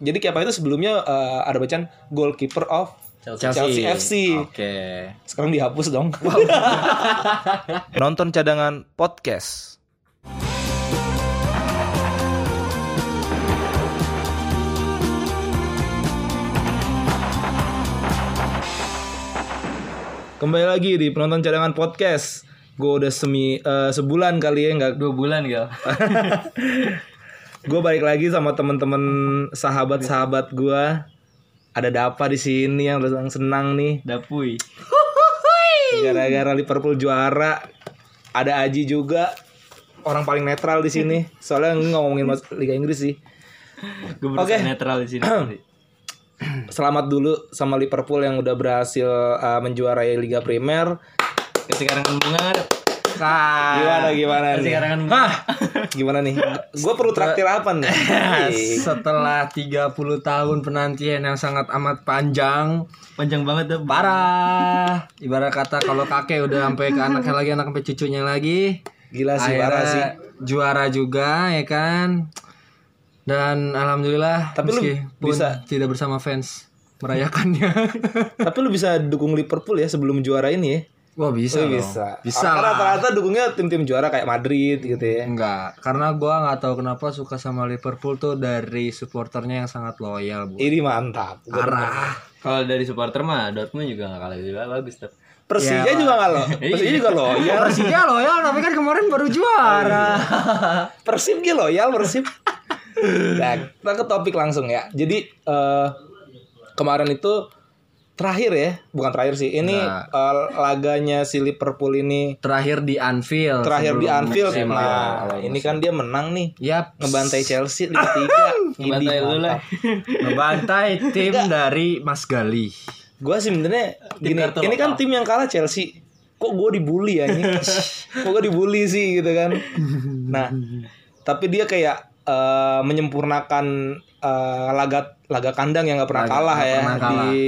Jadi Kepa itu sebelumnya eh, ada bacaan goalkeeper of Chelsea. Chelsea FC. Oke. Sekarang dihapus dong. Nonton cadangan podcast. Kembali lagi di penonton cadangan podcast. Gue udah semi eh, sebulan kali ya nggak Dua bulan gal. gue balik lagi sama teman-teman sahabat-sahabat gue. Ada Dapa di sini yang sedang senang nih. Dapui. Gara-gara Liverpool juara. Ada Aji juga orang paling netral di sini. Soalnya ngomongin mas Liga Inggris sih. Gue berusaha netral di sini. Selamat dulu sama Liverpool yang udah berhasil uh, menjuarai Liga Primer. Kasih karangan bunga. Gimana gimana Kasih nih? karangan bunga. Gimana nih? Gue perlu traktir apa nih? Setelah 30 tahun penantian yang sangat amat panjang, Panjang banget tuh. parah. Ibarat kata kalau kakek udah sampai ke anaknya lagi, anak sampai cucunya lagi. Gila sih parah sih. juara juga ya kan. Dan alhamdulillah Tapi lu bisa- tidak bersama fans merayakannya. Tapi lu bisa dukung Liverpool ya sebelum juara ini ya? Wah bisa Oh, bisa. Bisa Karena lah. rata-rata dukungnya tim-tim juara kayak Madrid gitu ya. Enggak, karena gua nggak tahu kenapa suka sama Liverpool tuh dari supporternya yang sangat loyal, Bu. Ini mantap. Gua Parah. Kalau dari supporter mah Dortmund juga gak kalah juga bagus tuh. Persija juga nggak lo. Persija juga loyal. Persija loyal tapi kan kemarin baru juara. Persib gitu loyal Persib. Nah, kita ke topik langsung ya. Jadi eh, kemarin itu terakhir ya, bukan terakhir sih. Ini Nah. eh, laganya si Liverpool ini Terakhir di Anfield. terakhir di Anfield. musim Nah, ini musim. kan dia menang nih, Yap, ngebantai Chelsea Liga 3. Ngebantai lu lah. ngebantai tim dari Mas Gali. Gue sih sebenarnya gini, ini kan tim yang kalah Chelsea. Kok gue dibully ya Kok gue dibully sih gitu kan. Nah, tapi dia kayak eh, menyempurnakan eh, laga laga kandang yang nggak pernah Laga- kalah nggak ya pernah kalah. di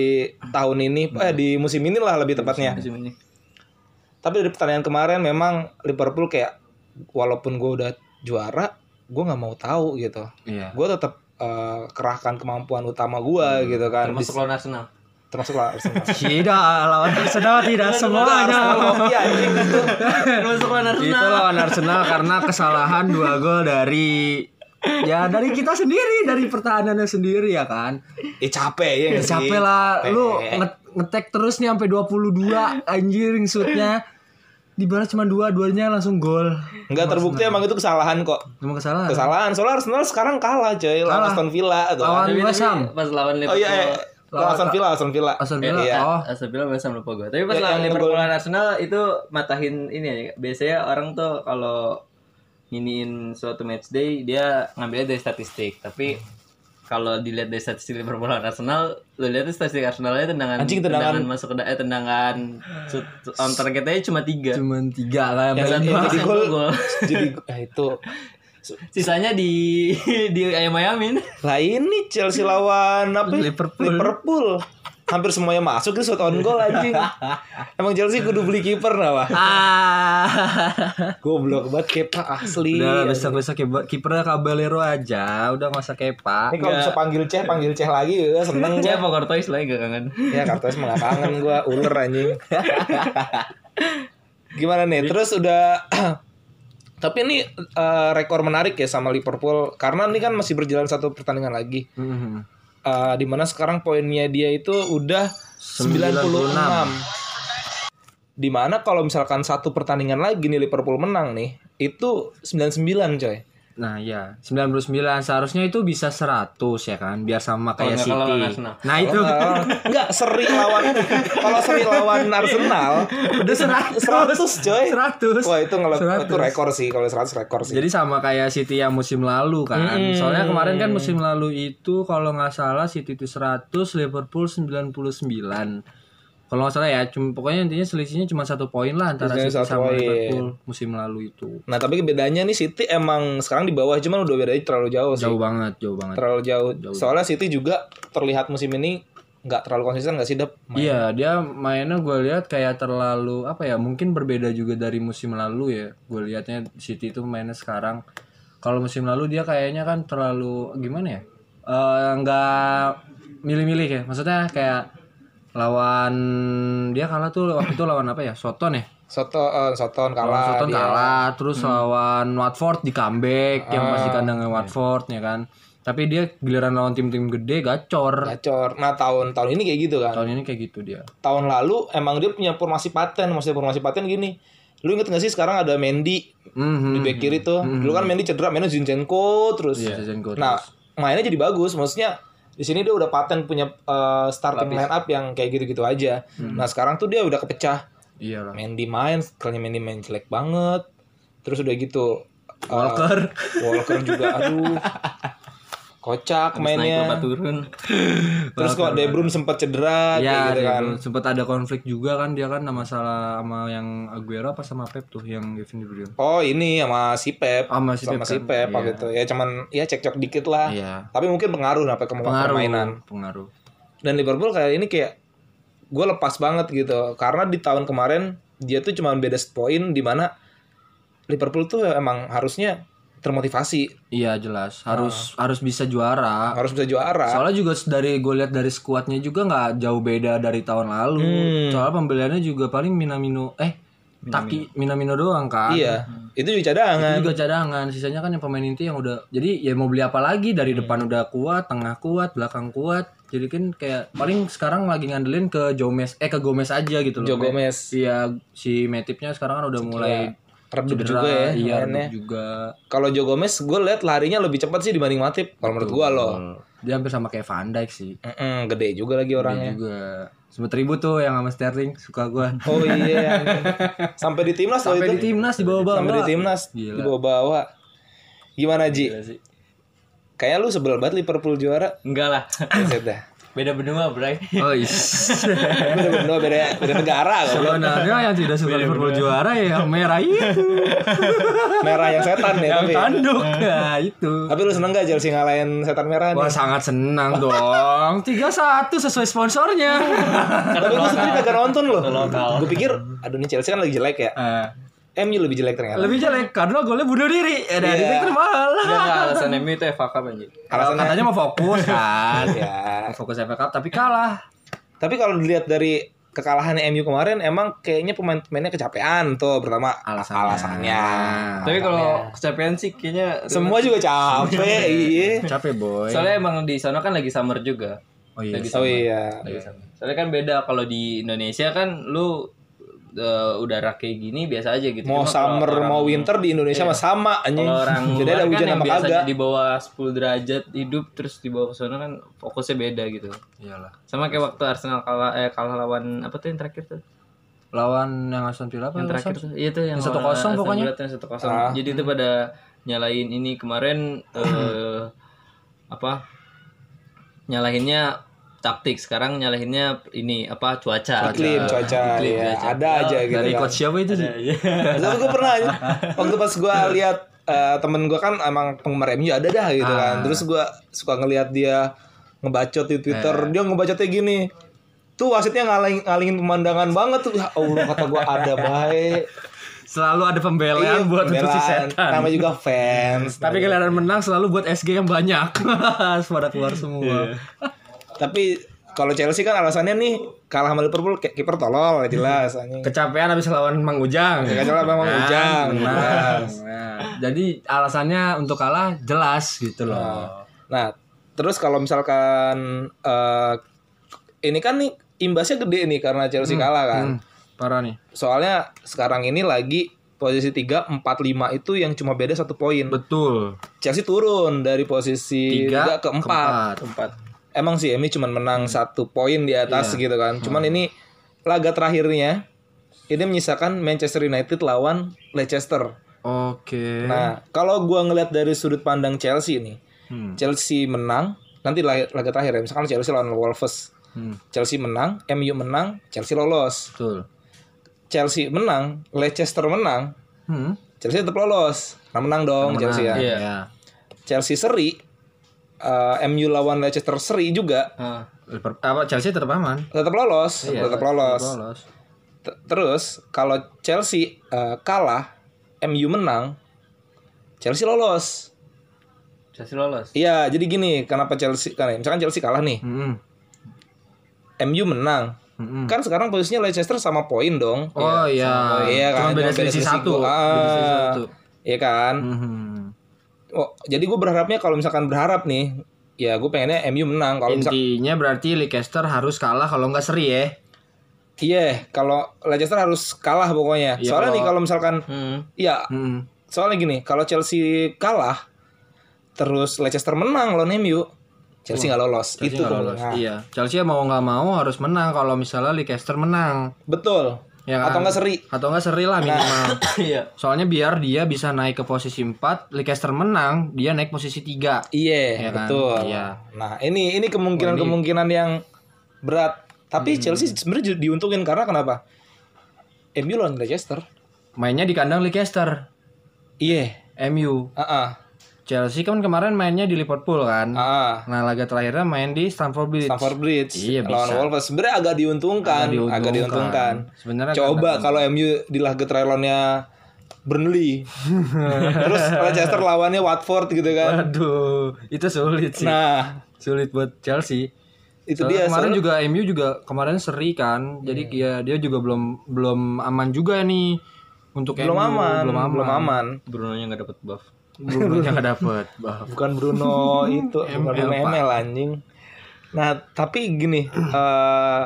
tahun ini, eh di musim ini lah lebih tepatnya. Musim ini. Tapi dari pertandingan kemarin memang Liverpool kayak walaupun gue udah juara, gue nggak mau tahu gitu. Iya. Gue tetap eh, kerahkan kemampuan utama gue gitu kan. Termasuk lawan Arsenal. termasuk lah Arsenal. Tidak, lawan Arsenal tidak semuanya. Iya. Termasuk lawan Arsenal. Itu lawan Arsenal karena kesalahan dua gol dari ya dari kita sendiri dari pertahanannya sendiri ya kan. Eh capek ya sih? Capek lah lu Capek. nge- ngetek terus nih sampai 22 anjing shootnya. Di balas cuma dua, duanya langsung gol. Enggak terbukti emang itu kesalahan kok. Cuma kesalahan. Kesalahan. Soalnya Arsenal sekarang kalah coy lawan. Aston Villa tuh. Lawan West Ham. Pas lawan Oh Liverpool. iya, iya. lawan Aston Villa, Aston Villa. Aston Villa. Iya. Oh, Aston Villa Ham lupa gue. Tapi pas Ya, lawan Liverpool Arsenal itu matahin ini ya. Biasanya orang tuh kalau nginiin suatu match day dia ngambilnya dari statistik. Tapi kalau dilihat dari statistik Liverpool lawan Arsenal, lu lihat statistik Arsenalnya tendangan, Anjing, tendangan. masuk ke eh tendangan shoot on targetnya cuma tiga. cuman tiga lah yang. Jadi yang gol, jadi ya itu. Sisanya di di ayam ayamin. Lah ini Chelsea lawan apa? ya? Liverpool. Liverpool. Hampir semuanya masuk itu shot on goal anjing. Emang Chelsea kudu beli kiper nah, wah. Ah. Goblok banget Kepa asli. Udah besok besok kipernya Caballero aja, udah usah kepa. Ini kalau bisa panggil Ceh, panggil Ceh lagi ya seneng gua. apa Courtois lagi gak kangen. Ya Kartes mah kangen gue ular anjing. Gimana nih? Terus udah tapi ini eh, rekor menarik ya sama Liverpool karena ini kan masih berjalan satu pertandingan lagi. Mhm. Eh di mana sekarang poinnya dia itu udah 96. 96. Di mana kalau misalkan satu pertandingan lagi nih Liverpool menang nih, itu 99 coy. Nah ya 99 seharusnya itu bisa 100 ya kan biar sama kayak kalau lawan City. Arsenal. Nah itu Enggak seri lawan kalau seri lawan Arsenal udah 100 100 coy. 100. Wah itu ngel- 100. itu rekor sih kalau 100 rekor sih. Jadi sama kayak City yang musim lalu kan. Mm-mm. Soalnya kemarin kan musim lalu itu kalau nggak salah City itu 100, Liverpool 99. Kalau nggak salah ya, cuma pokoknya intinya selisihnya cuma satu poin lah antara City sama poin. Liverpool musim lalu itu. Nah tapi bedanya nih City emang sekarang di bawah cuman udah bedanya terlalu jauh sih. Jauh banget, jauh banget. Terlalu jauh. Soalnya City juga terlihat musim ini nggak terlalu konsisten nggak sih Dap? Iya, dia mainnya gue lihat kayak terlalu apa ya? Mungkin berbeda juga dari musim lalu ya. Gue lihatnya City itu mainnya sekarang. Kalau musim lalu dia kayaknya kan terlalu gimana ya? eh, nggak milih-milih ya. Maksudnya kayak lawan dia kalah tuh waktu itu lawan apa ya? Soton ya. Soto eh, Soton kalah Soton dia. kalah, terus lawan Watford di comeback yang masih kandangnya Watford ya kan. Tapi dia giliran lawan tim-tim gede gacor. Gacor. Nah, tahun tahun ini kayak gitu kan. Tahun ini kayak gitu dia. Tahun lalu emang dia punya formasi paten, maksudnya formasi paten gini. Lu inget gak sih sekarang ada Mendy Mhm. di back kiri tuh. Dulu kan Mendy cedera, mainnya Zinchenko terus. Iya, Zinchenko Nah, mainnya jadi bagus. Maksudnya di sini dia udah paten punya eh, starting line up yang kayak gitu-gitu aja. Nah, sekarang tuh dia udah kepecah. Iya lah. Mendy main, sekalinya Mendy main jelek banget. Terus udah gitu eh, Walker. Walker juga aduh. Kocak naik mainnya. lompat turun Terus kok De Bruyne sempat cedera Ya, gitu kan. sempat ada konflik juga kan dia kan sama masalah sama yang Aguero apa sama Pep tuh yang Kevin De Bruyne. Oh ini sama si Pep, sama si sama Pep si kan. Pep gitu. Ya cuman ya cekcok dikit lah. Iya. Tapi mungkin pengaruh sampai ke Pengaruh permainan. pengaruh. Dan Liverpool kayak ini kayak gue lepas banget gitu. Karena di tahun kemarin dia tuh cuma beda poin di mana Liverpool tuh emang harusnya termotivasi, Iya jelas harus harus bisa juara. harus bisa juara. Soalnya juga dari gue lihat dari skuadnya juga nggak jauh beda dari tahun lalu. Hmm. Soalnya pembeliannya juga paling Minamino eh Taki Minamino doang kan. Iya, itu juga cadangan. Itu juga cadangan, sisanya kan yang pemain inti yang udah jadi ya mau beli apa lagi dari depan udah kuat, tengah kuat, belakang kuat. Jadi kan kayak paling sekarang lagi ngandelin ke Gomez eh ke Gomez aja gitu loh. Joe Gomez Iya, si Matipnya sekarang kan udah mulai redup cedera, juga ya iya, mainnya. juga. Kalau Joe Gomez gue liat larinya lebih cepat sih dibanding Matip. Kalau menurut gue loh. Dia hampir sama kayak Van Dijk sih. Mm-mm, gede juga lagi orangnya. juga sempet ribut tuh yang sama Sterling suka gua. Oh iya. anjing. Sampai di timnas Sampai itu. di timnas di bawah-bawah. Sampai di timnas Gila. di bawah-bawa. Gimana Ji? Kayak lu sebel banget Liverpool juara. enggak lah dah. Beda benua bray Oh, is. Beda beda beda, beda negara goblok. Sebenarnya yang tidak suka Liverpool juara ya yang merah itu. Merah yang setan ya yang tapi. tanduk. Nah, itu. Tapi lu seneng gak Chelsea ngalahin setan merah Wah nih? sangat senang dong 3-1 sesuai sponsornya Tapi lu sendiri kagak nonton loh. Gue pikir, aduh nih Chelsea kan lagi jelek ya. Eh, MU lebih jelek ternyata. Lebih jelek karena golnya bunuh diri ya, Dari Iya. Victor malah Enggak enggak alasan MU itu FA Cup anjir. Alasannya Katanya mau fokus kan ya. Mau Fokus FA Cup tapi kalah Tapi kalau dilihat dari kekalahan MU kemarin emang kayaknya pemain-pemainnya kecapean tuh pertama Alasannya. alasannya. Tapi kalau kecapean sih kayaknya Semua juga capek, iya. Capek boy soalnya emang di sana kan lagi summer juga. Oh iya Lagi Oh summer. iya. Lagi summer. Soalnya kan beda kalau di Indonesia kan lu eh, udara kayak gini biasa aja gitu. Mau Cuma summer orang- mau winter di Indonesia mah sama anjing. Kalau orang Jadi ada kan hujan apa biasanya kagak. di bawah 10 derajat hidup terus di bawah sana kan fokusnya beda gitu. Iyalah Sama kayak waktu Arsenal kalah eh kalah lawan apa tuh yang terakhir tuh? Lawan yang Aston Villa apa Yang terakhir tuh. Iya tuh yang Yang 1-0 lawan Aston pokoknya. Villa tuh yang 1-0. Ah. Jadi itu pada nyalain ini kemarin eh apa? Nyalahinnya taktik, sekarang nyalahinnya ini apa cuaca. Iklim, cuaca, Iklim, ya. cuaca. Ada aja gitu Dari kan. coach siapa itu sih? Tapi gue pernah aja. Waktu pas gue lihat eh, temen gue kan emang penggemar MU ada dah gitu kan. Ah. Terus gue suka ngelihat dia ngebacot di Twitter. Eh. Dia ngebacotnya gini. Tuh wasitnya ngaling ngalingin pemandangan banget tuh. Ya Allah kata gue ada baik. Selalu ada pembelaan buat untuk si Iya, setan Nama juga fans. Tapi kelihatan menang selalu buat SG yang banyak Pada keluar semua Tapi kalau Chelsea kan alasannya nih kalah sama Liverpool kayak kiper tolol jelas anjing. Kecapean habis lawan Mang Ujang Ya, kecuali memang Kan, Ujang, benar. jelas. Nah, Jadi alasannya untuk kalah jelas gitu loh Nah, terus kalau misalkan eh ini kan nih imbasnya gede nih karena Chelsea kalah kan. Hmm, Parah nih Soalnya sekarang ini lagi posisi 3 4 5 itu yang cuma beda satu poin. Betul Chelsea turun dari posisi 3 Tiga ke 4. keempat. Empat. Emang sih Emi cuma menang satu poin di atas Iya. gitu kan. Cuman ini laga terakhirnya ini menyisakan Manchester United lawan Leicester. Oke Nah, kalau gua ngeliat dari sudut pandang Chelsea nih, Hmm. Chelsea menang, nanti laga, terakhir ya, misalkan Chelsea lawan Wolves, Hmm, Chelsea menang, MU menang, Chelsea lolos. Betul Chelsea menang, Leicester menang, hmm. Chelsea tetap lolos. Nah, menang dong Chelsea ya. Iya. Ya. Chelsea seri, eh, MU lawan Leicester seri juga. Liverpool- apa Chelsea tetap aman tetap lolos, tetap lolos. lolos T- Terus kalau Chelsea eh, kalah, MU menang, Chelsea lolos. Chelsea lolos. Iya, jadi gini, kenapa Chelsea kan misalkan Chelsea kalah nih, Mm-mm. MU menang. Mm-mm. Kan sekarang posisinya Leicester sama poin dong. Oh iya. Iya kan, Cuma beda selisih satu. Ah. Iya kan? Mhm. Oh, jadi gue berharapnya kalau misalkan berharap nih, ya gue pengennya MU menang. Kalau misal Intinya berarti Leicester harus kalah kalau nggak seri ya. iya, kalau Leicester harus kalah pokoknya. Iya, Soalnya nih kalau- kalau misalkan Hmm. iya, Mm. soalnya gini, kalau Chelsea kalah terus Leicester menang lawan MU, Chelsea nggak lolos. Chelsea Itu nggak lolos. kemungkinan. Iya. Chelsea mau nggak mau harus menang kalau misalnya Leicester menang. Betul. Ya kan? Atau enggak seri. Atau nggak seri lah minimal. Iya. Soalnya biar dia bisa naik ke posisi 4, Leicester menang, dia naik posisi 3. Iya, Iya kan? betul. Iya. Nah, ini ini kemungkinan-kemungkinan yang berat. Tapi Hmm. Chelsea sebenarnya diuntungin karena kenapa? MU lawan Leicester. Mainnya di kandang Leicester. Iya. MU. Ah, Chelsea kan kemarin mainnya di Liverpool kan. ah. Nah, laga terakhirnya main di Stamford Bridge. Stamford Bridge Iya, lawan bisa. Wolves sebenarnya agak diuntungkan, Agak diuntungkan. agak diuntungkan. Sebenarnya Coba kalau MU di laga terakhir lawannya Burnley. Terus Leicester lawannya Watford gitu kan. Waduh, itu sulit sih. Nah, Sulit buat Chelsea. itu Soalnya dia kemarin soalnya- juga MU juga kemarin seri kan. Jadi ya dia juga belum belum aman juga nih untuk belum MU, aman, belum aman. belum aman. Bruno-nya nggak dapet buff. Belum nggak dapet. Bukan Bruno itu bukan ML, Bruno Pak. ML anjing nah tapi gini eh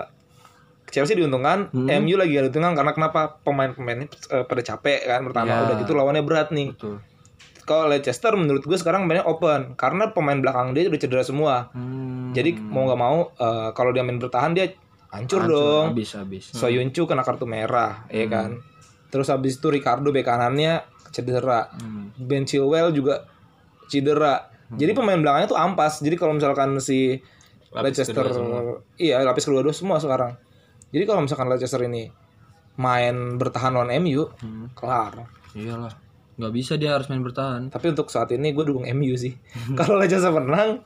Chelsea diuntungkan Hmm. MU lagi diuntungkan karena kenapa pemain-pemainnya eh, pada capek kan pertama Ya. udah gitu lawannya berat nih Betul. kalau Leicester menurut gue sekarang mainnya open karena pemain belakang dia udah cedera semua Hmm, jadi mau nggak mau eh, kalau dia main bertahan dia hancur, dong habis habis. Soyuncu kena kartu merah ya kan terus habis itu Ricardo bek kanannya cedera Hmm. Ben Chilwell juga cedera. Jadi pemain belakangnya tuh ampas. Jadi kalau misalkan si Leicester iya lapis kedua dua semua sekarang. Jadi kalau misalkan Leicester ini main bertahan lawan MU, kelar. Iyalah. Nggak bisa dia harus main bertahan. Tapi untuk saat ini gue dukung MU sih. kalau Leicester menang,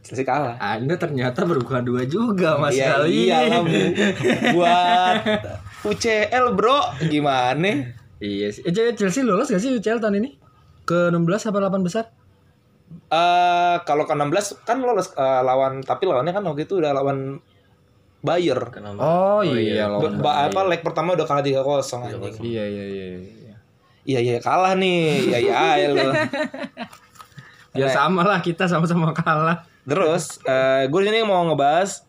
Chelsea kalah. Anda ternyata berbuka dua juga Mas Iya, Kali. Bu. buat UCL bro, gimana? Iya sih. Eh, Chelsea lolos gak sih UCL tahun ini? Ke 16 apa 8 besar? Eh kalau ke 16 kan lolos eh, lawan tapi lawannya kan waktu itu udah lawan Bayer. Kenapa? Oh, iya Ba- lolos. ba- apa leg pertama udah kalah 3-0 anjing. Iya iya iya. iya. Iya iya kalah nih. Iya iya lu. Ya sama lah kita sama-sama kalah. Terus eh gue ini mau ngebahas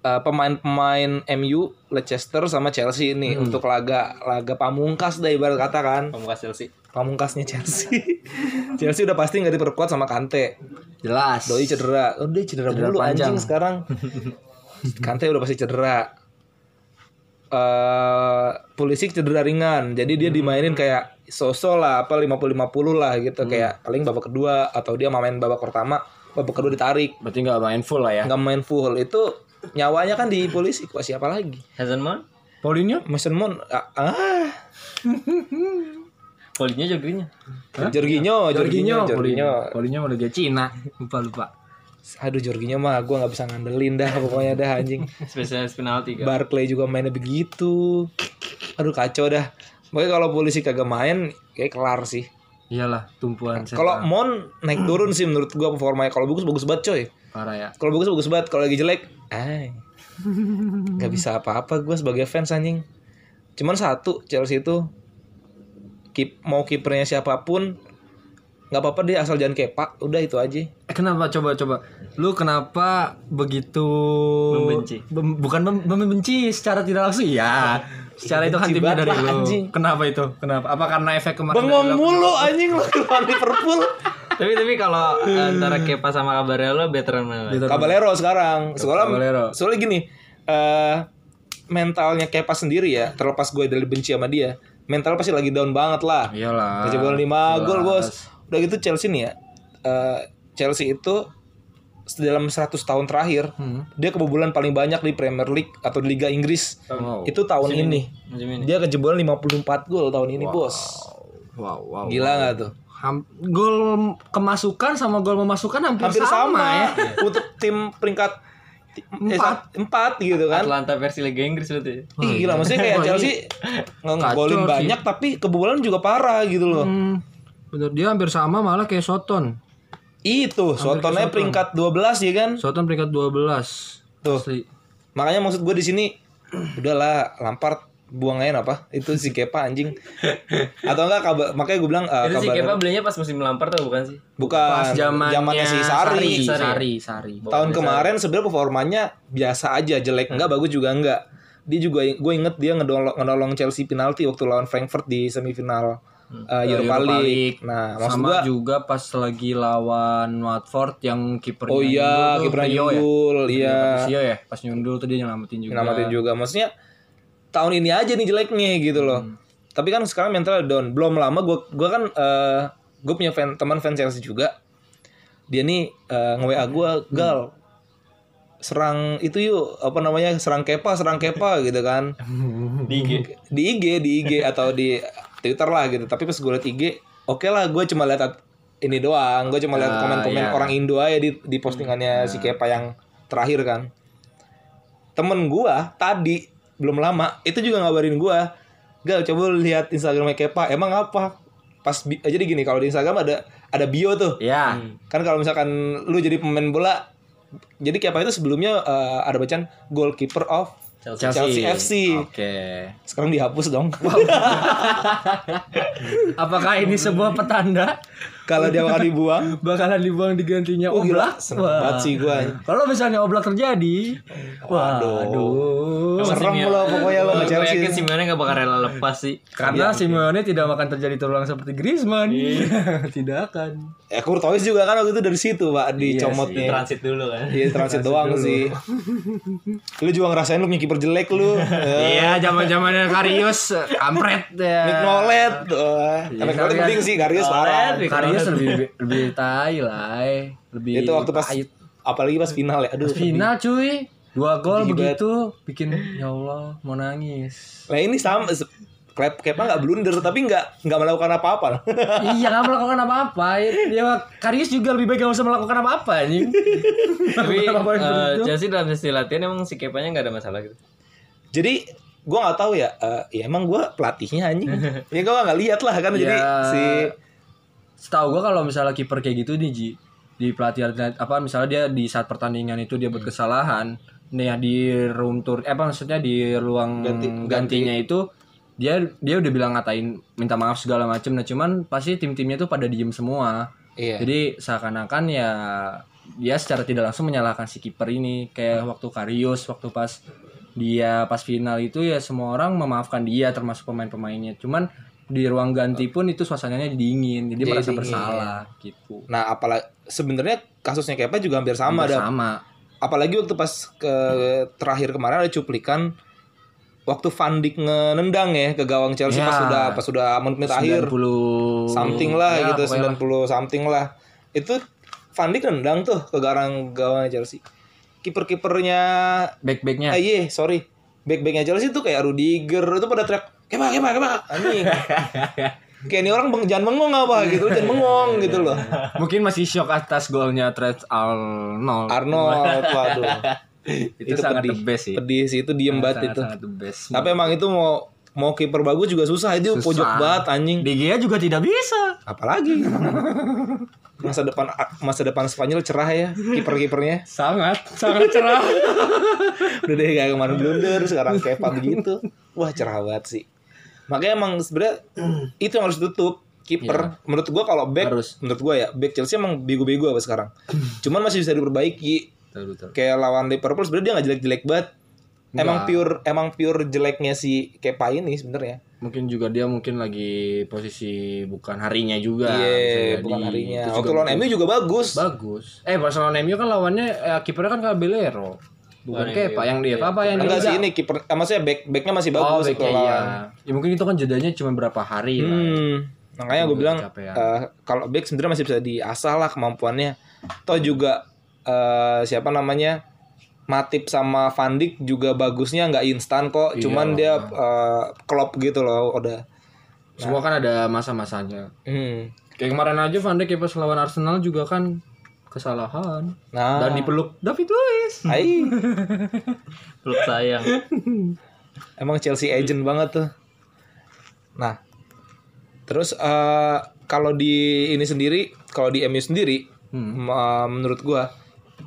eh, pemain-pemain MU, Leicester sama Chelsea ini untuk laga laga pamungkas deh ibarat kata kan. Pembukas Chelsea. Pamungkasnya Chelsea. Chelsea udah pasti nggak diperkuat sama Kante. Jelas. Doi cedera. Oh, dia cedera, Cedera mulu panjang. anjing sekarang. Kante udah pasti cedera. Eh Pulisic cedera ringan. Jadi dia dimainin kayak sosok lah apa 50-50 lah gitu kayak paling babak kedua atau dia main babak pertama, babak kedua ditarik. Berarti nggak main full lah ya. nggak main full. Itu nyawanya kan di Pulisic. Wah, siapa lagi? Hasan Mount? Paulinho? Mason Mount ah, ah. Polinya jogrinya. Jorginho, Jorginho, Jorginho. Paulinho udah dia Cina. Lupa lupa. Aduh Jorginho mah gue nggak bisa ngandelin dah pokoknya dah anjing. Spesialis penalti kan. Barclay juga mainnya begitu. Aduh kacau dah. Pokoknya kalau polisi kagak main kayak kelar sih. Iyalah, tumpuan setan. Kalau Mon naik turun sih menurut gua performanya. Kalau bagus bagus banget coy. Parah ya. Kalau bagus bagus banget. Kalau lagi jelek, ay. Gak bisa apa-apa gua sebagai fans anjing. Cuman satu Chelsea itu keep mau kipernya siapa pun nggak apa-apa deh asal jangan kepak udah itu aja Eh, kenapa coba coba? Lu kenapa begitu Membenci. Bem- bukan mem- membenci secara tidak langsung ya. Secara itu kan timnya banget dari lu. anjing. Kenapa itu? Kenapa? Apa karena efek kemarin? bengong mulu anjing lu lawan Liverpool tapi tapi kalau antara Kepa sama Cabarello better mana? Caballero sekarang soalnya Caballero. soalnya gini eh mentalnya Kepa sendiri ya terlepas gue dari benci sama dia mental pasti lagi down banget lah Iyalah. kejebolan 5 gol bos udah gitu Chelsea nih ya eh, Chelsea itu dalam 100 tahun terakhir Hmm. dia kebobolan paling banyak di Premier League atau di Liga Inggris Wow. itu tahun ini Macam ini. dia kejebolan 54 gol tahun ini bos Wow, wow. gila nggak tuh Ham- gol kemasukan sama gol memasukkan hampir, hampir sama, sama, ya. untuk tim peringkat eh, Empat. empat gitu kan Atlanta versi Liga Inggris berarti. Ih, gila maksudnya kayak Chelsea nge- ngegolin Kacau sih. banyak tapi kebobolan juga parah gitu loh. Hmm, bener dia hampir sama malah kayak Soton. Itu, Sotonnya peringkat 12 ya kan? Soton peringkat 12. Tuh. Asli. Makanya maksud gue di sini udahlah Lampard buang aja apa itu si Kepa anjing atau enggak kabar makanya gue bilang uh, Itu si kabar Kepa belinya pas musim Lampard atau bukan sih? bukan Pas zamannya zamannya si Sari, Sari, Sari, Sari. tahun kemarin sebenarnya performanya biasa aja jelek enggak bagus juga enggak dia juga gue inget dia ngedolong ngedolong Chelsea penalti waktu lawan Frankfurt di semifinal uh, Europa, Europa League. League. Nah, maksud Sama gua juga pas lagi lawan Watford yang kipernya oh iya tuh, kipernya ya. nyundul iya Rio ya, pas nyundul tuh dia nyelamatin juga. nyelamatin juga. Maksudnya tahun ini aja nih jeleknya gitu loh. Hmm. Tapi kan sekarang mental down. Belum lama gua gua kan eh gue punya fan teman fans Chelsea juga. Dia nih eh nge-WA gua, Hmm. "Gal, serang itu yuk apa namanya serang kepa serang kepa gitu kan Di IG. di IG di IG atau di Twitter lah gitu tapi pas gue liat IG oke lah gue cuma lihat at- ini doang gue cuma lihat Ah, komen-komen iya. orang Indo aja di di postingannya si Kepa yang terakhir kan temen gue tadi belum lama itu juga ngabarin gue gal coba lihat Instagramnya Kepa emang apa pas bi- jadi gini kalau di Instagram ada ada bio tuh Ya. kan kalau misalkan lu jadi pemain bola jadi Kepa itu sebelumnya eh, ada bacaan goalkeeper of Chelsea. Chelsea FC. Oke. sekarang dihapus dong Apakah ini sebuah petanda kalau dia bakal dibuang bakalan dibuang digantinya Oh gila, Oblak? Wah. banget sih gue Kalau misalnya Oblak terjadi, waduh. Serem lo pokoknya lo Gue Chelsea. yakin Simeone gak bakal rela lepas sih. Karena Simeone tidak akan terjadi terulang seperti Griezmann. tidak akan. Ya Courtois juga kan waktu itu dari situ pak Iya dicomotnya. Transit dulu kan. Iya transit doang sih. Lu juga ngerasain lu punya kiper jelek lu. Iya, zaman-zamannya Karius kampret ya. Nick Nolet. Wah, Tapi Nolet Karius. penting sih Karius parah. Nolet. Karius lebih lebih tai lah. eh. Lebih Itu waktu pas pahit. apalagi pas final ya. Aduh. final cuy. Dua gol begitu bikin ya Allah mau nangis. Nah ini sama Klep Kepa nggak blunder tapi nggak nggak melakukan apa-apa. iya nggak melakukan apa-apa. Ya Karius juga lebih baik nggak usah melakukan apa-apa anjing. Tapi eh, begitu. Chelsea dalam sesi latihan emang si Kepanya gak ada masalah gitu. Jadi gue nggak tahu ya. eh, ya emang gue pelatihnya anjing. ya gue nggak lihat lah kan. Jadi Ya, si Setahu gua kalau misalnya kiper kayak gitu nih Ji di pelatihan apa misalnya dia di saat pertandingan itu dia buat kesalahan nih ya di room tour eh apa maksudnya di ruang Ganti- gantinya itu dia dia udah bilang ngatain minta maaf segala macem. Nah cuman pasti tim-timnya tuh pada diem semua. Iya. jadi seakan-akan ya dia secara tidak langsung menyalahkan si kiper ini. Kayak waktu Karius waktu pas dia pas final itu ya semua orang memaafkan dia termasuk pemain-pemainnya. Cuman di ruang ganti pun itu suasananya dingin jadi Jadi merasa dingin. bersalah gitu Nah, apalagi sebenarnya kasusnya Kepa juga hampir sama Hampir dah. sama Apalagi waktu pas ke terakhir kemarin ada cuplikan waktu Van Dijk nendang ya ke gawang Chelsea Ya. pas sudah pas sudah menit akhir 90 something lah Ya, gitu pokoknya 90 something lah. Itu Van Dijk nendang tuh ke garang gawang Chelsea. Kiper-kipernya back-backnya eh iya, sorry. Back-backnya Chelsea tuh kayak Rudiger itu pada teriak, "Kepa, Kepa, Kepa." Anjing. kayak ini orang beng, jangan bengong apa gitu, jangan bengong gitu loh. mungkin masih shock atas golnya Trent Arnold Arnold, waduh. itu, sangat pedih. the best sih Pedih sih itu diem banget itu. sangat the best Tapi emang itu mau mau kiper bagus juga susah itu Susah. pojok banget anjing. De Gea juga tidak bisa Apalagi masa depan masa depan Spanyol cerah ya kiper-kipernya. sangat sangat cerah Udah deh kayak kemarin blunder sekarang Kepa begitu. Wah cerah banget sih. Makanya emang sebenarnya itu yang harus ditutup kiper. Menurut gua kalau back Harus. menurut gua ya back Chelsea emang bego-bego apa sekarang. Cuman masih bisa diperbaiki. betul betul Kayak lawan Liverpool sebenarnya dia nggak jelek-jelek banget. Emang pure emang pure jeleknya si Kepa ini sebenarnya. mungkin juga dia mungkin lagi posisi bukan harinya juga Iya, bukan harinya. Itu Waktu juga lawan MU juga bagus. bagus eh pas lawan MU kan lawannya eh, kipernya kan Caballero bukan Kepa yang dia apa yang Enggak dia sih ini kiper eh, maksudnya back backnya masih oh bagus backnya kalau iya ya mungkin itu kan jedanya cuma berapa hari lah Hmm. Makanya gue bilang eh, kalau back sebenarnya masih bisa diasah lah kemampuannya. Toh juga eh, siapa namanya Matip sama Van Dijk juga bagusnya nggak instan kok. Iya. Cuman dia eh, klop gitu loh udah. semua kan ada masa-masanya Hmm. kayak kemarin aja Van Dijk pas lawan Arsenal juga kan kesalahan. Nah, dan dipeluk David Luiz. Ai, Peluk sayang. emang Chelsea agent banget tuh. Nah, terus eh, kalau di ini sendiri, kalau di MU sendiri, Hmm. Ma- menurut gua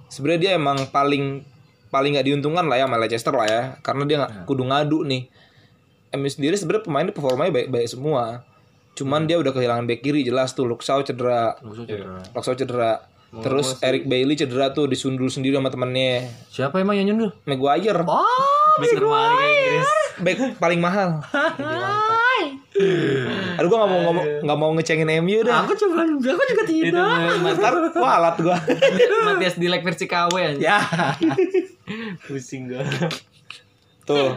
sebenarnya dia emang paling paling nggak diuntungkan lah ya sama Leicester lah ya. Karena dia nggak kudu ngadu nih. MU sendiri sebenarnya pemainnya performanya baik-baik semua. Cuman dia udah kehilangan back kiri jelas tuh. Shaw cedera. Maksudnya cedera. Luke Shaw cedera terus Eric Bailey cedera tuh disundul sendiri sama temennya Siapa emang yang nyundul? Maguire Back termahal kayak Inggris. back paling mahal aduh gua nggak mau ngomong nggak mau ngecengin MU dah Aku coba aku juga tidak. ntar walat gua Matias Dilek versi KW aja. Ya. Pusing gua. Tuh.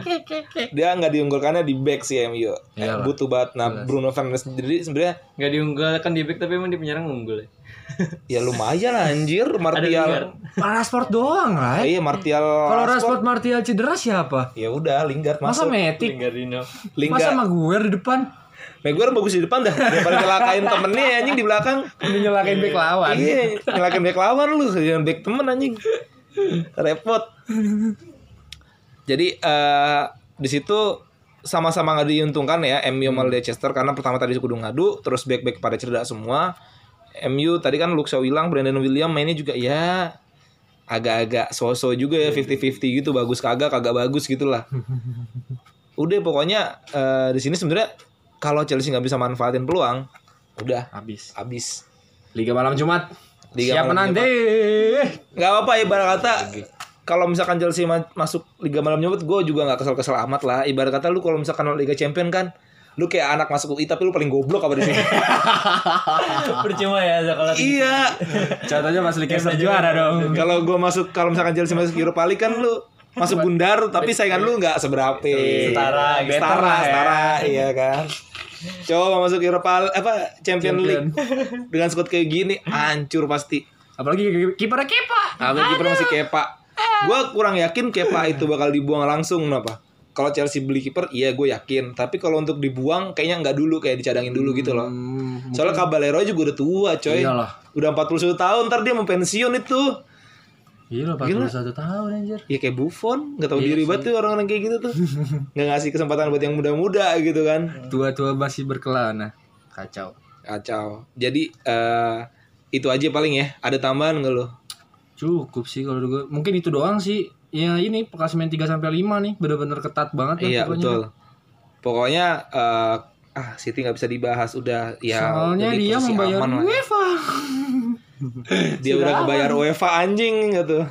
Dia nggak diunggulkannya di back sih MU. Eh, Iyalah. butuh banget. Nah, Bruno Fernandes sendiri sebenarnya Gak diunggulkan di back tapi emang di penyerang unggul ya. ya lumayan anjir Ada Martial. Rashford doang, Ah, lah. iya Martial. Kalau Rashford. Martial cedera siapa? Ya udah Lingard Masa masuk. Metik? Lingardino. Masa Lingard. Maguire di depan? Maguire bagus di depan dah. Daripada nyelakain temennya anjing di belakang. Ini nyelakain back lawan. Iya, nyelakain back lawan lu, jangan back temen anjing. Repot. Jadi eh di situ sama-sama nggak diuntungkan ya MU sama Leicester karena pertama tadi kudu ngadu terus back-back pada cedera semua. MU tadi kan Luke Shaw hilang, Brandon William mainnya juga ya agak-agak so-so juga ya 50-50 gitu bagus kagak kagak bagus gitulah. Udah pokoknya eh, di sini sebenarnya kalau Chelsea nggak bisa manfaatin peluang, udah Habis. habis. Liga malam Jumat. Liga Siapa malam nanti? nggak apa-apa ibarat kata kalau misalkan Chelsea ma- masuk Liga Malam Jumat gue juga nggak kesel-kesel amat lah ibarat kata lu kalau misalkan Liga Champion kan lu kayak anak masuk UI tapi lu paling goblok apa di sini? Percuma ya kalau iya. Contohnya Mas Leicester juara dong. kalau gue masuk kalau misalkan Chelsea masuk Europa League kan lu masuk bundar tapi saingan lu nggak seberapa. Setara, better setara lah ya. setara iya kan? Coba masuk Europa apa Champion League dengan squad kayak gini hancur pasti. Apalagi kipernya Kepa. Ambil kiper masih Kepa. Gua kurang yakin Kepa itu bakal dibuang langsung kenapa? Kalau Chelsea beli kiper, iya gue yakin. Tapi kalau untuk dibuang, kayaknya nggak dulu, kayak dicadangin dulu gitu loh. Hmm, Soalnya Caballero juga udah tua, coy. Iyalah. Udah 41 tahun, ntar dia mau pensiun itu. Gila, 41 tahun anjir. Ya kayak Buffon, nggak tahu diri banget tuh orang-orang kayak gitu tuh. nggak ngasih kesempatan buat yang muda-muda gitu kan. Tua-tua masih berkelana. Kacau. Kacau. Jadi eh itu aja paling ya. Ada tambahan nggak lo? Cukup sih kalau gue. Mungkin itu doang sih. Ya ini klasemen 3 sampai 5 nih bener-bener ketat banget kan Iya pokoknya. betul. Pokoknya eh ah City nggak bisa dibahas udah ya. Soalnya dia membayar ya. UEFA. Dia udah ngebayar UEFA anjing gitu.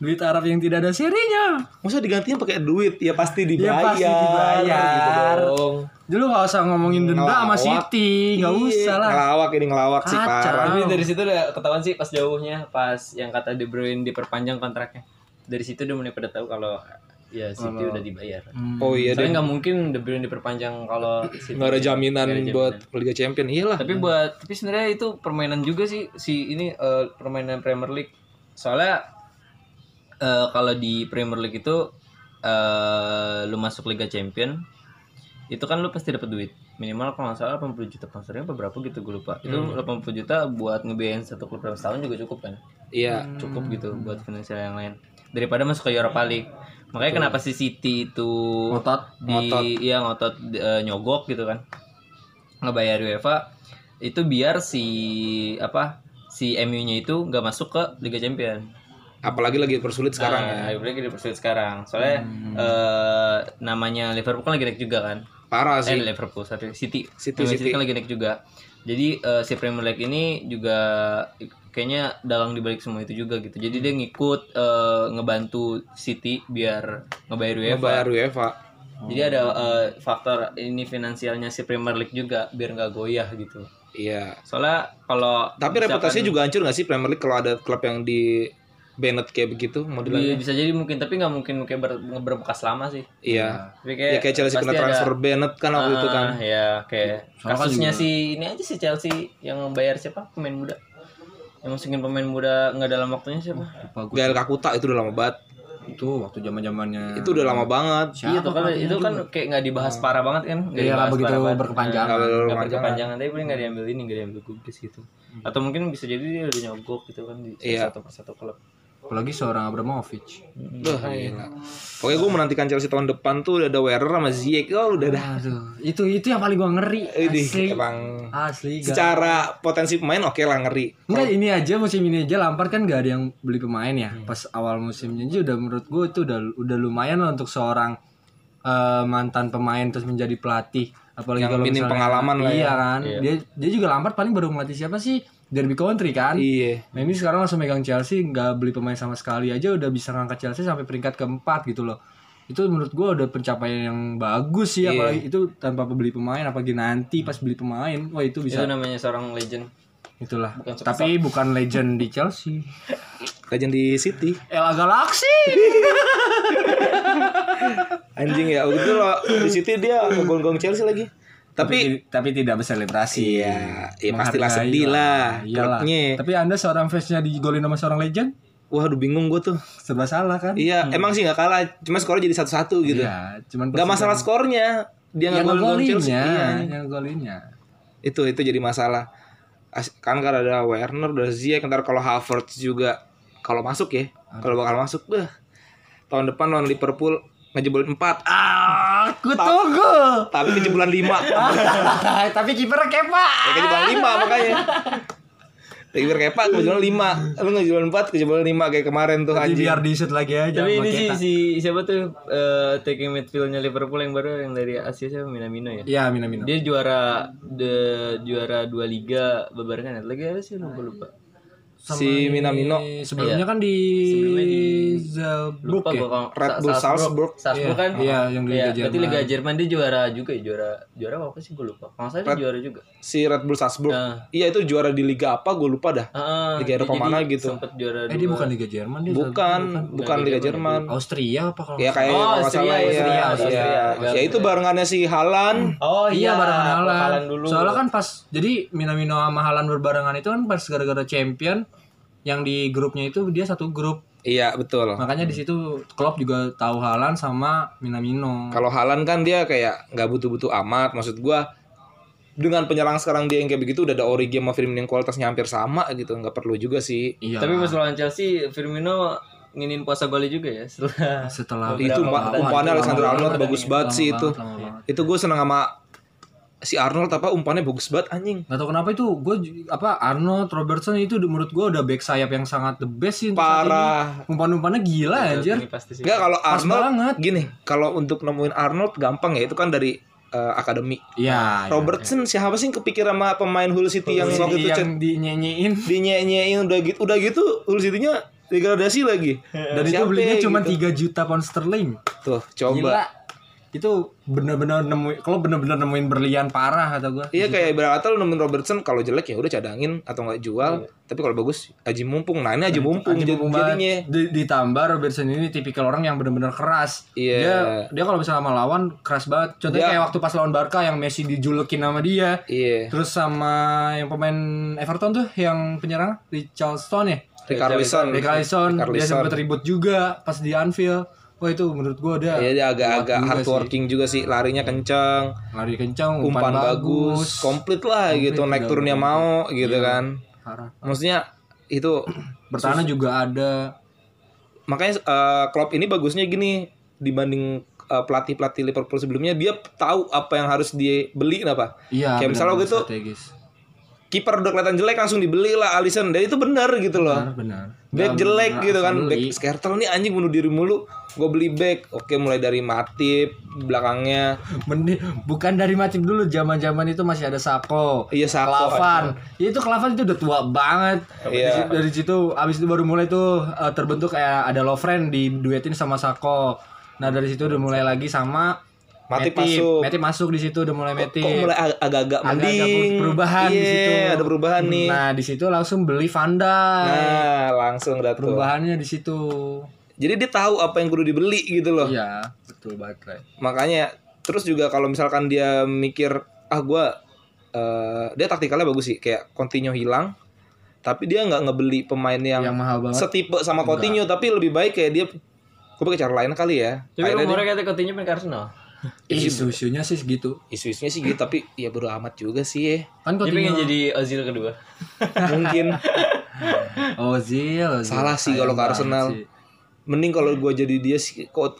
Duit Arab yang tidak ada serinya. Masa digantinya pakai duit? Ya pasti dibayar. Ya pasti dibayar. Gitu dong. Dulu gak usah ngomongin denda sama Ngelawak. City, gak Iya, usah lah. Ngelawak ini ngelawak sih parah. Tapi dari situ udah ketahuan sih pas jauhnya, pas yang kata De Bruyne diperpanjang kontraknya. Dari situ udah mulai pada tahu kalau ya City udah dibayar. Hmm. Oh iya deh. Soalnya nggak mungkin De Bruyne diperpanjang kalau City. Nggak ada jaminan ada buat jaminan. Liga Champion. Iyalah. Tapi buat tapi sebenarnya itu permainan juga sih si ini eh, permainan Premier League. Soalnya eh, kalau di Premier League itu eh lu masuk Liga Champion itu kan lu pasti dapat duit minimal kalau nggak salah 80 juta sponsornya apa berapa gitu gue lupa itu 80 juta buat ngebiayain satu klub dalam setahun juga cukup kan Iya. cukup gitu buat finansial yang lain daripada masuk ke Europa League. Makanya kenapa si City itu Ngotot. di iya ngotot eh, nyogok gitu kan. Ngebayar UEFA itu biar si apa si MU-nya itu nggak masuk ke Liga Champion. Apalagi lagi persulit sekarang ya. nah, lagi dipersulit sekarang. Soalnya eh, namanya Liverpool kan lagi naik juga kan? Parah eh sih. Liverpool sorry City. City, Namanya City. kan lagi naik juga jadi eh, si Premier League ini juga kayaknya dalang dibalik semua itu juga gitu jadi dia ngikut eh, ngebantu City biar ngebayar UEFA Bayar UEFA. jadi ada eh, faktor ini finansialnya si Premier League juga biar nggak goyah gitu Iya. soalnya kalau Tapi misalkan- reputasinya juga hancur nggak sih Premier League kalau ada klub yang di Bennett kayak begitu modelannya? Iya, bisa jadi mungkin tapi nggak mungkin kayak ber, berbekas lama sih Iya. tapi Ya kayak Chelsea pasti kena ada- transfer Bennett kan waktu itu kan. Ah, ya kayak Soalnya kan kasusnya juga- si ini aja si Chelsea yang bayar siapa pemain muda yang masukin pemain muda nggak dalam waktunya siapa gue. Gael Kakuta itu udah lama banget. Itu waktu zaman-zamannya. Itu udah lama banget. iya tuh kan itu kan kayak nggak dibahas parah banget kan nggak Iya, dibahas begitu parah berkepanjangan. Nah, Nggak nggak berkepanjangan. berkepanjangan tapi paling nggak diambil ini nggak diambil gubris gitu atau mungkin bisa jadi dia udah nyogok gitu kan di Iya. satu persatu klub apalagi seorang Abramovich. Wah, gila. Pokoknya gue menantikan Chelsea tahun depan tuh udah ada Werner sama Ziyech. Oh, udah dah. Aduh, itu itu yang paling gua ngeri. Ini Asli. emang Asli. gak- secara potensi pemain oke lah ngeri. Enggak ini aja musim ini aja Lampard kan gak ada yang beli pemain ya. Pas awal musimnya aja udah menurut gue itu udah udah lumayan lah untuk seorang eh, mantan pemain terus menjadi pelatih. Apalagi Yang kalau minim misalnya- pengalaman lah Iya ya. kan. Dia dia juga Lampard paling baru melatih siapa sih? Derby Country kan. Iya. Nah ini sekarang langsung megang Chelsea nggak beli pemain sama sekali aja udah bisa ngangkat Chelsea sampai peringkat keempat gitu loh. Itu menurut gue udah pencapaian yang bagus sih Iya. apalagi itu tanpa beli pemain apalagi nanti pas beli pemain wah itu Itu bisa namanya seorang legend. itulah. Bukan. Tapi bukan legend di Chelsea. Legend di City. Ella Galaxy. Anjing ya. Itu loh di City dia ngegong-gong Chelsea lagi. Tapi tapi tidak berselebrasi. Iya, ya pastilah sedih lah Iyalah. klubnya. Tapi Anda seorang fansnya digolin sama seorang legend? Waduh bingung gue tuh. Serba salah kan? Iya, emang sih nggak kalah, cuma skornya jadi satu-satu gitu. Iya, cuman Nggak masalah skornya, dia yang nggak gol Chelsea. golinnya, Iya. yang golinnya. Itu itu jadi masalah. As- Kan kan ada Werner, ada Ziyech, ntar kalau Havertz juga kalau masuk ya, kalau bakal masuk, beh. Tahun depan lawan Liverpool ngejebolin 4. Ah, aku tunggu. Tapi kejebolan 5. tapi kipernya Kepa. ya kejebolan 5 makanya. Kiper Kepa kejebolan 5. Lu ngejebolan 4, kejebolan 5 kayak kemarin tuh Jadi anjing. biar di shoot lagi aja. Tapi ini sih Keita. si siapa tuh eh taking midfieldnya Liverpool yang baru yang dari Asia siapa Minamino ya? Iya, Minamino. Dia juara de juara dua liga bebarengan. Ada Lagi apa sih lupa lupa. Sama si di- Minamino. sebelumnya kan di Sebelumnya di- Lupa ya. kalau Red Bull Salzburg. Salzburg kan? Iya, yang di Iya, Liga berarti Jerman. Liga Jerman dia juara juga ya, juara juara apa sih gue lupa. Kalau dia juara juga. Si Red Bull Salzburg. Nah. Iya itu juara di liga apa gue lupa dah. Heeh. Liga Eropa mana gitu. Sempet juara Eh dia bukan Liga Jerman dia. Bukan, bukan Liga Jerman. Austria apa kalau Ya kayak Oh, nggak Austria, salah ya. Austria, Iya. Austria. Ya itu barengannya si Halan. Oh Iya barengan Halan. Halan dulu. Soalnya kan pas jadi Minamino sama Halan berbarengan itu kan pas gara-gara champion yang di grupnya itu dia satu grup. Iya betul. Makanya di situ Klopp juga tahu Halan sama Minamino. Kalau Halan kan dia kayak nggak butuh-butuh amat. Maksud gua dengan penyerang sekarang dia yang kayak begitu udah ada Origi sama Firmino yang kualitasnya hampir sama gitu nggak perlu juga sih Iya. Tapi pas lawan Chelsea Firmino nginin puasa golnya juga ya setelah setelah itu umpannya Alexander banget. Arnold bagus banget Lama sih itu banget, banget. itu gue seneng sama si Arnold apa umpannya bagus banget anjing Gak tau kenapa itu gue apa Arnold Robertson itu menurut gue udah back sayap yang sangat the best sih parah. Umpan-umpannya gila anjir. pasti sih. Enggak kalau Pas Arnold banget. gini kalau untuk nemuin Arnold gampang ya itu kan dari eh, akademi Iya. Robertson siapa sih yang kepikir sama pemain Hull City yang waktu itu yang dinyanyiin dinyanyiin udah gitu udah gitu Hull City-nya degradasi lagi dan itu Siapa belinya ya cuma gitu? 3 juta pound sterling. tuh coba Gila. Itu bener-bener nemuin kalau bener-bener nemuin berlian parah kata gue. Iya kayak kata lu nemuin Robertson kalau jelek ya udah cadangin atau nggak jual. Tapi kalau bagus aji mumpung. Nah ini aji mumpung jadi- mumpung jadinya. Di- ditambah Robertson ini tipikal orang yang benar-benar keras. Iya. Dia dia kalau misalnya sama lawan keras banget. Contohnya Dia- kayak waktu pas lawan Barca yang Messi dijulekin sama dia. Iya. Terus sama yang pemain Everton tuh yang penyerang Richarlison ya. Ricarlison. Richarlison dia Richarlison. sempat ribut juga pas di Anfield. Wah itu menurut gua dia Iya dia agak-agak kuat juga hardworking juga sih, larinya kencang, lari kencang, umpan, umpan bagus. bagus, komplit lah gitu, naik turunnya mau gitu kan. Parah. Maksudnya itu Bertahan juga ada. makanya eh, Klopp ini bagusnya gini dibanding eh, pelatih-pelatih Liverpool sebelumnya dia tahu apa yang harus dibeli apa. Iya. Kayak misalnya benar, waktu itu strategis. Kiper udah kelihatan jelek langsung dibeli lah Alisson dan itu benar gitu loh. Benar, benar. Back jelek nggak gitu kan, beli. back Skertel nih anjing bunuh diri mulu. Gue beli back, oke mulai dari Matip belakangnya, Mending bukan dari Matip dulu zaman-zaman itu masih ada Sako. iya Sako. Klavan. Ya itu Klavan itu udah tua banget. Iya. Dari, dari situ abis itu baru mulai tuh eh, terbentuk kayak ada Lovren di duetin sama Sako. Nah dari situ udah mulai lagi sama Matip masuk. Matip masuk di situ udah mulai Matip. Kok mulai ag- agak-agak mending. perubahan di Iya, situ. ada perubahan nih. Nah di situ langsung beli Van Dijk. Nah, langsung dah tuh. Perubahannya di situ. Jadi dia tahu apa yang kudu dibeli gitu loh. Iya betul banget. Ray. Makanya terus juga kalau misalkan dia mikir ah gua eh, dia taktikalnya bagus sih kayak Coutinho hilang tapi dia nggak ngebeli pemain yang, Yang mahal banget. setipe sama Coutinho tapi lebih baik kayak dia gue pakai cara lain kali ya Tapi rumornya katanya Coutinho pengen ke Arsenal. Isu-isunya sih segitu. dia- isu-isunya sih gitu tapi ya bodo amat juga sih ya Kan Dia pengen jadi Ozil kedua. mungkin Ozil, Ozil. Salah sih kalau ke Arsenal. sih. Mending kalau gue jadi dia sih kok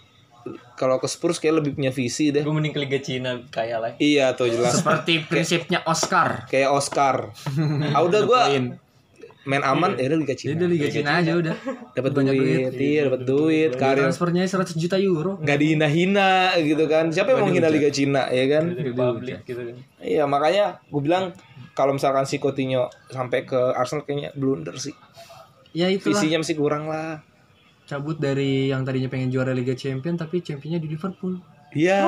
kalau ke Spurs kayak lebih punya visi deh. Gue mending ke Liga Cina kaya lah. Iya tuh jelas. Seperti prinsipnya Oscar. Kayak Oscar. Ah udah gue. Main aman ya udah Liga Cina. udah Liga Cina aja udah. Dapat banyak duit, iya dapat duit, karir Transfernya 100 juta euro. nggak dihina-hina gitu kan. Siapa yang mau hina Liga Cina ya kan? Gitu kan. Iya makanya gue bilang kalau misalkan si Coutinho sampai ke Arsenal kayaknya blunder sih. Ya itulah Visinya masih kurang lah. cabut dari yang tadinya pengen juara Liga Champion tapi championnya di Liverpool. Iya.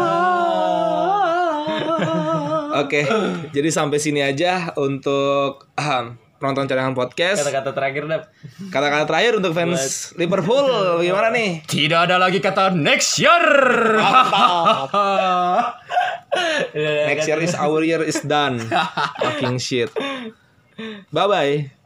Oke, jadi sampai sini aja untuk ahem, penonton cadangan podcast. Kata-kata terakhir dap. Kata-kata terakhir untuk fans Liverpool, gimana nih? Tidak ada lagi kata next year. Next year is our year is done. Fucking shit. Bye bye.